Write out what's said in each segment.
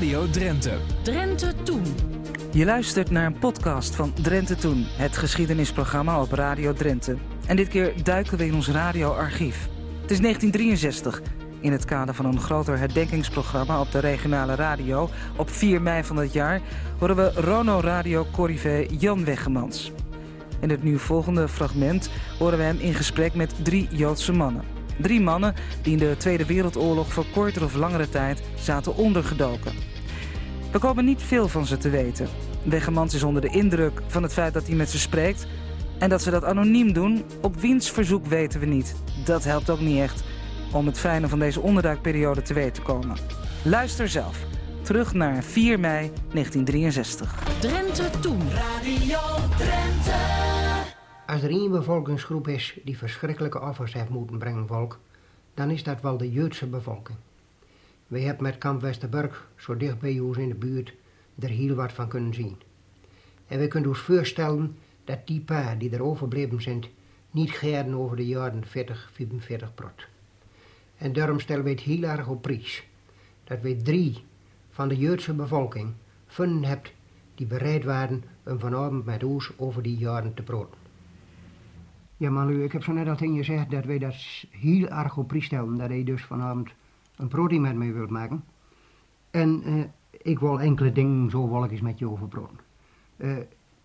Radio Drenthe. Drenthe Toen. Je luistert naar een podcast van Drenthe Toen, het geschiedenisprogramma op Radio Drenthe. En dit keer duiken we in ons radioarchief. Het is 1963. In het kader van een groter herdenkingsprogramma op de regionale radio op 4 mei van dat jaar horen we Rono Radio Corrivé Jan Weggemans. In het nu volgende fragment horen we hem in gesprek met drie Joodse mannen. Drie mannen die in de Tweede Wereldoorlog voor kortere of langere tijd zaten ondergedoken. We komen niet veel van ze te weten. Weggemans is onder de indruk van het feit dat hij met ze spreekt. En dat ze dat anoniem doen, op wiens verzoek weten we niet. Dat helpt ook niet echt om het fijne van deze onderduikperiode te weten te komen. Luister zelf. Terug naar 4 mei 1963. Drenthe Toen. Radio Drenthe. Als er één bevolkingsgroep is die verschrikkelijke offers heeft moeten brengen, volk, dan is dat wel de Joodse bevolking. Wij hebben met kamp Westerburg, zo dicht bij ons in de buurt, er heel wat van kunnen zien. En we kunnen ons voorstellen dat die paar die er overbleven zijn, niet geren over de jaren 40, 45 prot. En daarom stellen wij het heel erg op prijs dat wij drie van de Joodse bevolking vinden hebt die bereid waren om vanavond met ons over die jaren te praten. Ja, Malu, ik heb zo net al tegen je gezegd dat wij dat heel erg op prijs stellen, dat hij dus vanavond een protein met mij wilt maken. En eh, ik wil enkele dingen zo eens met je over praten. Eh,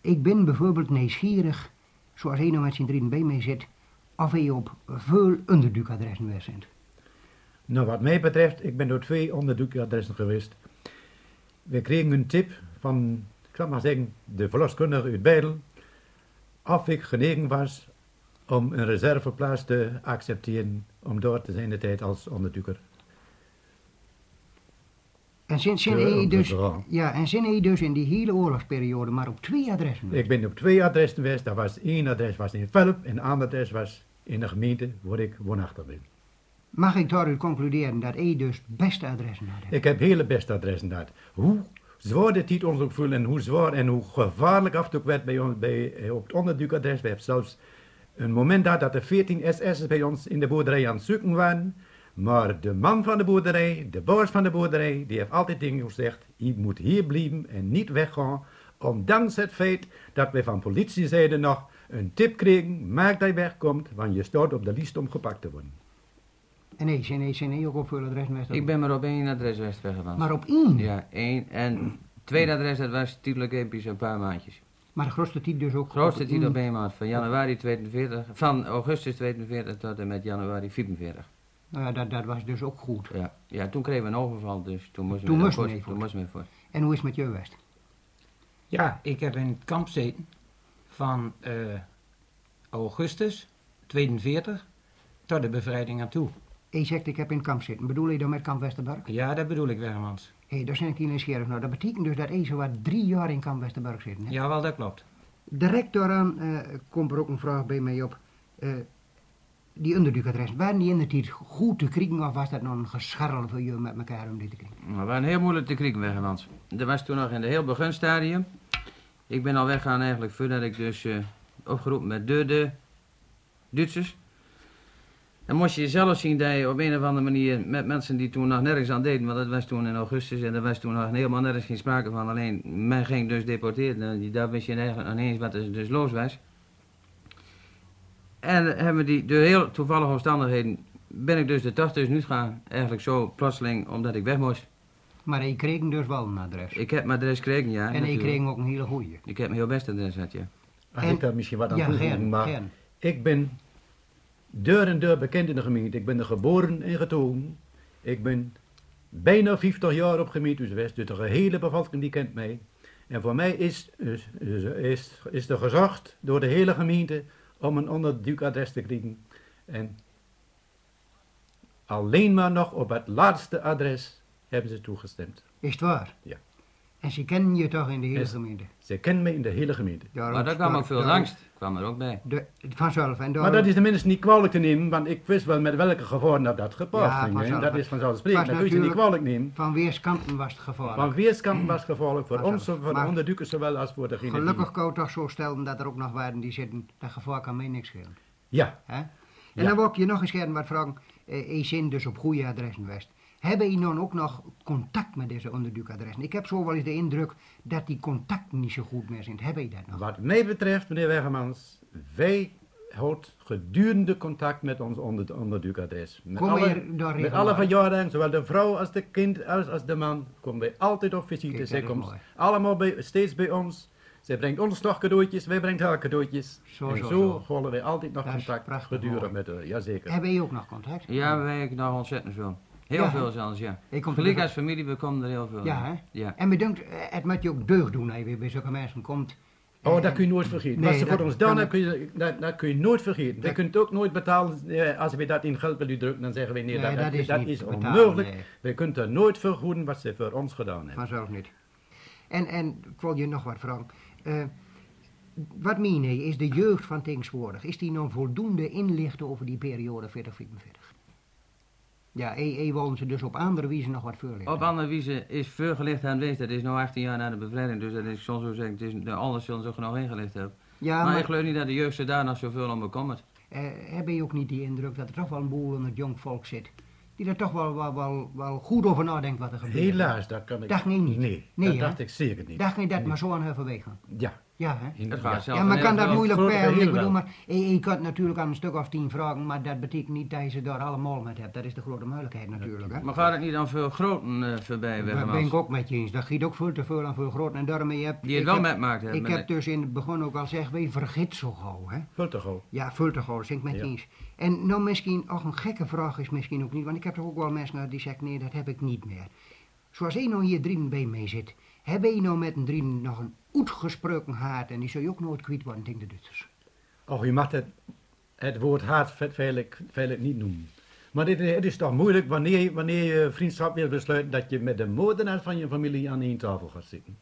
ik ben bijvoorbeeld nieuwsgierig, zoals nou met zijn drieën bij mij zit, of hij op veel onderdukadressen bent. Nou, wat mij betreft, ik ben door twee onderzoekadressen geweest. We kregen een tip van, ik zal maar zeggen, de verloskundige uit Beidel, of ik genegen was om een reserveplaats te accepteren om door te zijn de tijd als onderzoeker. En sinds dat dus, ja, en dus in die hele oorlogsperiode maar op twee adressen. Ik ben op twee adressen geweest. Dat was één adres was in Velp en een ander adres was in de gemeente waar ik woonachtig ben. Mag ik daaruit concluderen dat hij dus beste adressen had? Ik heb hele beste adressen gehad. Hoe zwaar de tijd ons ook voelde en hoe zwaar en hoe gevaarlijk af en toe werd bij ons bij, eh, op het onderduikadres. We hebben zelfs een moment gehad dat er 14 SS'ers bij ons in de boerderij aan het zoeken waren. Maar de man van de boerderij, de baas van de boerderij, die heeft altijd dingen gezegd. Je moet hier blijven en niet weggaan. Ondanks het feit dat wij van politiezijde nog een tip kregen. Maak dat je wegkomt, want je staat op de lijst om gepakt te worden. En nee, zijn hij, zijn hij ook op veel? Ik ben maar op één adres geweest weggegaan. Maar op één? Ja, één. En het tweede adres, dat was tijdelijk episch een paar maandjes. Maar de grootste tijd dus ook Grootste tijd op één. één maand, van januari 42, van augustus 42 tot en met januari 44. Nou ja, dat, dat was dus ook goed. Ja, ja toen kregen we een overval, dus toen moesten Toen we moesten voor. Toen moesten we voor. En hoe is het met jou geweest? Ja, ik heb in het kamp gezeten van eh, augustus 42 tot de bevrijding aan toe. Hij zegt ik heb in het kamp zitten. Bedoel je dan met kamp Westerburg? Ja, dat bedoel ik, Wermans. Hé, daar zijn ik hier nieuwsgierig naar. Dat betekent dus dat zo wat drie jaar in kamp Westerburg zit. Hè? Ja, wel, dat klopt. Direct daaraan eh, komt er ook een vraag bij mij op. Eh, die onderdukadres, waren die in goed te kriegen of was dat nog een gescharrel voor jullie met elkaar om die te kriegen? Maar we waren heel moeilijk te kriegen weggeland. Dat was toen nog in de heel beginstadium. Ik ben al weggaan eigenlijk voordat ik dus eh, opgeroepen met de, de Duitsers. Dan moest je zelf zien dat je op een of andere manier met mensen die toen nog nergens aan deden, want dat was toen in augustus en er was toen nog helemaal nergens geen sprake van. Alleen men ging dus deporteren. En die- Daar wist je eigenlijk eens wat dus los was. En hebben die, door heel toevallige omstandigheden, ben ik dus de 80 nu gaan. Eigenlijk zo plotseling, omdat ik weg moest. Maar hij kreeg dus wel een adres. Ik heb mijn adres gekregen, ja. en natuurlijk. kreeg ook een hele goeie. Ik heb mijn heel best adres gehad, ja. Als En- ik daar misschien wat aan Ja, toevoegen gern. Ik ben deur en deur bekend in de gemeente. Ik ben er geboren en getogen. Ik ben bijna 50 jaar op gemeente West. Dus de gehele bevolking die kent mij. En voor mij is, is, is, is, is er gezocht door de hele gemeente om een onderduikadres te krijgen. En alleen maar nog op het laatste adres hebben ze toegestemd. Is het waar? Ja. En ze kennen je toch in de hele gemeente? Ze kennen mij in de hele gemeente. Daarom Maar daar kwam ook veel angst, kwam er ook bij. De, vanzelf. En Maar dat is tenminste niet kwalijk te nemen, want ik wist wel met welke gevolgen dat, dat gepaard Ja, ging. vanzelf. Dat is vanzelfsprekend, dat kun je niet kwalijk nemen. Van weerskanten was het gevaarlijk. Van weerskanten was het gevaarlijk voor Vanzelf. ons, voor de Maar- onderduikers zowel als voor degene die- Gelukkig kan ik toch zo stellen dat er ook nog waren die zitten, dat gevaar kan mij niks schelen. Ja, Hè? En Ja. dan wil ik je nog eens wat vragen. Eh, je zin dus op goede adressen geweest. Hebben je dan ook nog contact met deze onderduikadressen? Ik heb zo wel eens de indruk dat die contacten niet zo goed meer zijn. Heb je dat nog? Wat mij betreft, meneer Wegemans, wij houden gedurende contact met ons onder, onderduikadres. Met Kom alle, hier met alle verjaardagen, zowel de vrouw als de kind als, als de man, komen wij altijd op visite. Kijk, Zij komt mooi. allemaal bij, steeds bij ons. Zij brengt ons nog cadeautjes, wij brengen haar cadeautjes. Zo, en zo, houden wij altijd nog Dat contact gedurende met haar. Jazeker. Hebben je ook nog contact? Ja, wij nog ontzettend veel. Heel Ja, veel zelfs, ja. Ik kom Gelijk terug- als familie, we komen er heel veel. Ja, hè? Ja. En bedankt, eh, het moet je ook deugd doen als je weer bij zulke mensen komt. Oh, dat kun je nooit vergeten. Nee, Wat ze dat voor ons gedaan kan hebben, kun je, dat, dat kun je nooit vergeten. Dat- Je kunt ook nooit betalen, eh, als we dat in geld bij u drukken, dan zeggen we nee, Nee, dat, dat is dat niet is te betalen, onmogelijk. nee. We kunnen er nooit vergoeden wat ze voor ons gedaan hebben. Vanzelf niet. En, en ik wil je nog wat vragen. Eh, wat meen je, is de jeugd van tegenwoordig, is die nog voldoende inlichten over die periode 40-44? Ja, e, e wilden ze dus op andere wijze nog wat voorlichten. Op andere wijze is veel gelicht aanwezig. Dat is nu 18 jaar na de bevrijding, dus dat is soms zo zeggen, het is de alles zullen ze ook nog ingelicht hebben. ja, maar, maar, ik geloof niet dat de jeugd ze daar nog zoveel om bekommert. eh, heb je ook niet die indruk dat er toch wel een boel onder het jong volk zit, die er toch wel, wel, wel, wel goed over nadenkt wat er gebeurt? Helaas, dat kan ik Dacht je niet? Nee, Nee, dat dacht ik zeker niet. Dacht je dat maar zo aan hun vanwege? Ja, Ja, hè? gaat ja. zelf Ja, maar kan dat moeilijk peilen? Ik bedoel, maar je, je kunt natuurlijk aan een stuk of tien vragen, maar dat betekent niet dat je ze daar allemaal met hebt. Dat is de grote mogelijkheid natuurlijk. Hè? Maar gaat het niet aan veel groten eh, voorbij, Daar Wegemans? ben ik ook met je eens. Dat giet ook veel te veel aan veel groot. En daarmee heb Die het ik wel heb- metmaakt hebben. Ik heb dus in het begin ook al gezegd, wij vergeet zo gauw. Hè? Veel te gauw. Ja, veel te gauw, zeg ik met je eens. En nou misschien, ook een gekke vraag is misschien ook niet, want ik heb toch ook wel mensen die zeggen, nee, dat heb ik niet meer. Zoals één nou hier drie bij mij zit, heb je nou met een drie nog een uitgesproken haat en die zou je ook nooit kwijt worden tegen de Duitsers. Och, je mag het, het woord haat ve- veilig, veilig niet noemen. Maar dit, het is toch moeilijk wanneer, wanneer je vriendschap wil besluiten dat je met de moordenaar van je familie aan één tafel gaat zitten.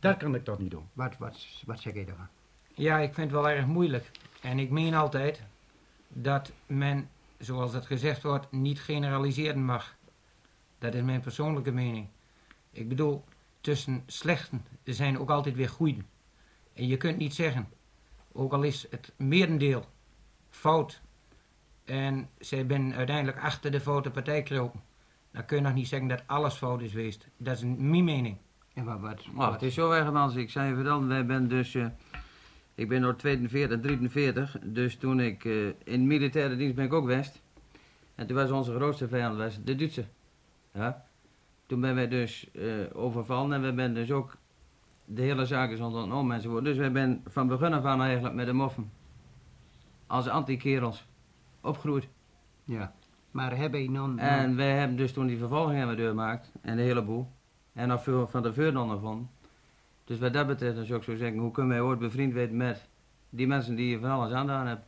Dat kan ik toch niet doen. Wat, wat, wat zeg je daarvan? Ja, ik vind het wel erg moeilijk. En ik meen altijd dat men, zoals het gezegd wordt, niet generaliseren mag. Dat is mijn persoonlijke mening. Ik bedoel, tussen slechten zijn ook altijd weer goeden. En je kunt niet zeggen, ook al is het merendeel fout en zij ben uiteindelijk achter de foute partij kropen, dan kun je nog niet zeggen dat alles fout is geweest. Dat is een- mijn mening. En wat, wat, Oh, wat- het is zo Wegemans, ik zei je vertellen, wij ben dus... eh, ik ben door 42, 43, dus toen ik eh, in militaire dienst ben ik ook West. En toen was onze grootste vijand was de Duitse. Ja. Toen ben wij dus eh, overvallen en we ben dus ook... De hele zaak is om enzovoort. Dus wij ben van begin af aan eigenlijk met de moffen. Als anti-kerels. Opgegroeid. ja. Maar heb je nou... En wij hebben dus toen die vervolging hebben doorgemaakt. En de hele boel. En nog veel van de vuurdonnen van. Dus wat dat betreft, dan zou ik zo zeggen, hoe kunnen wij ooit bevriend weten met die mensen die je van alles aandaan hebben.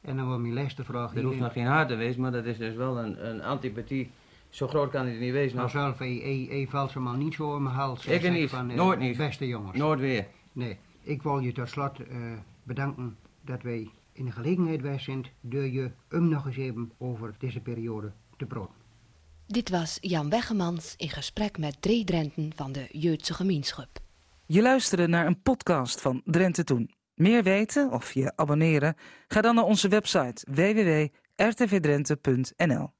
En dan wordt mijn laatste vraag Er hoeft nog geen haat te wezen, maar dat is dus wel een, een antipathie. Zo groot kan die niet wezen. Nou zelf, je, je, je valt ze maar niet zo in mijn hals. Ik zeg niet. Van, eh, Nooit niet. Beste jongens. nooit weer. Nee, ik wil je tot slot eh, bedanken dat wij in de gelegenheid wij zijn door je um nog eens even over deze periode te praten. Dit was Jan Weggemans in gesprek met drie Drenten van de Joodse gemeenschap. Je luisterde naar een podcast van Drenthe Toen. Meer weten of je abonneren? Ga dan naar onze website www.rtvdrenthe.nl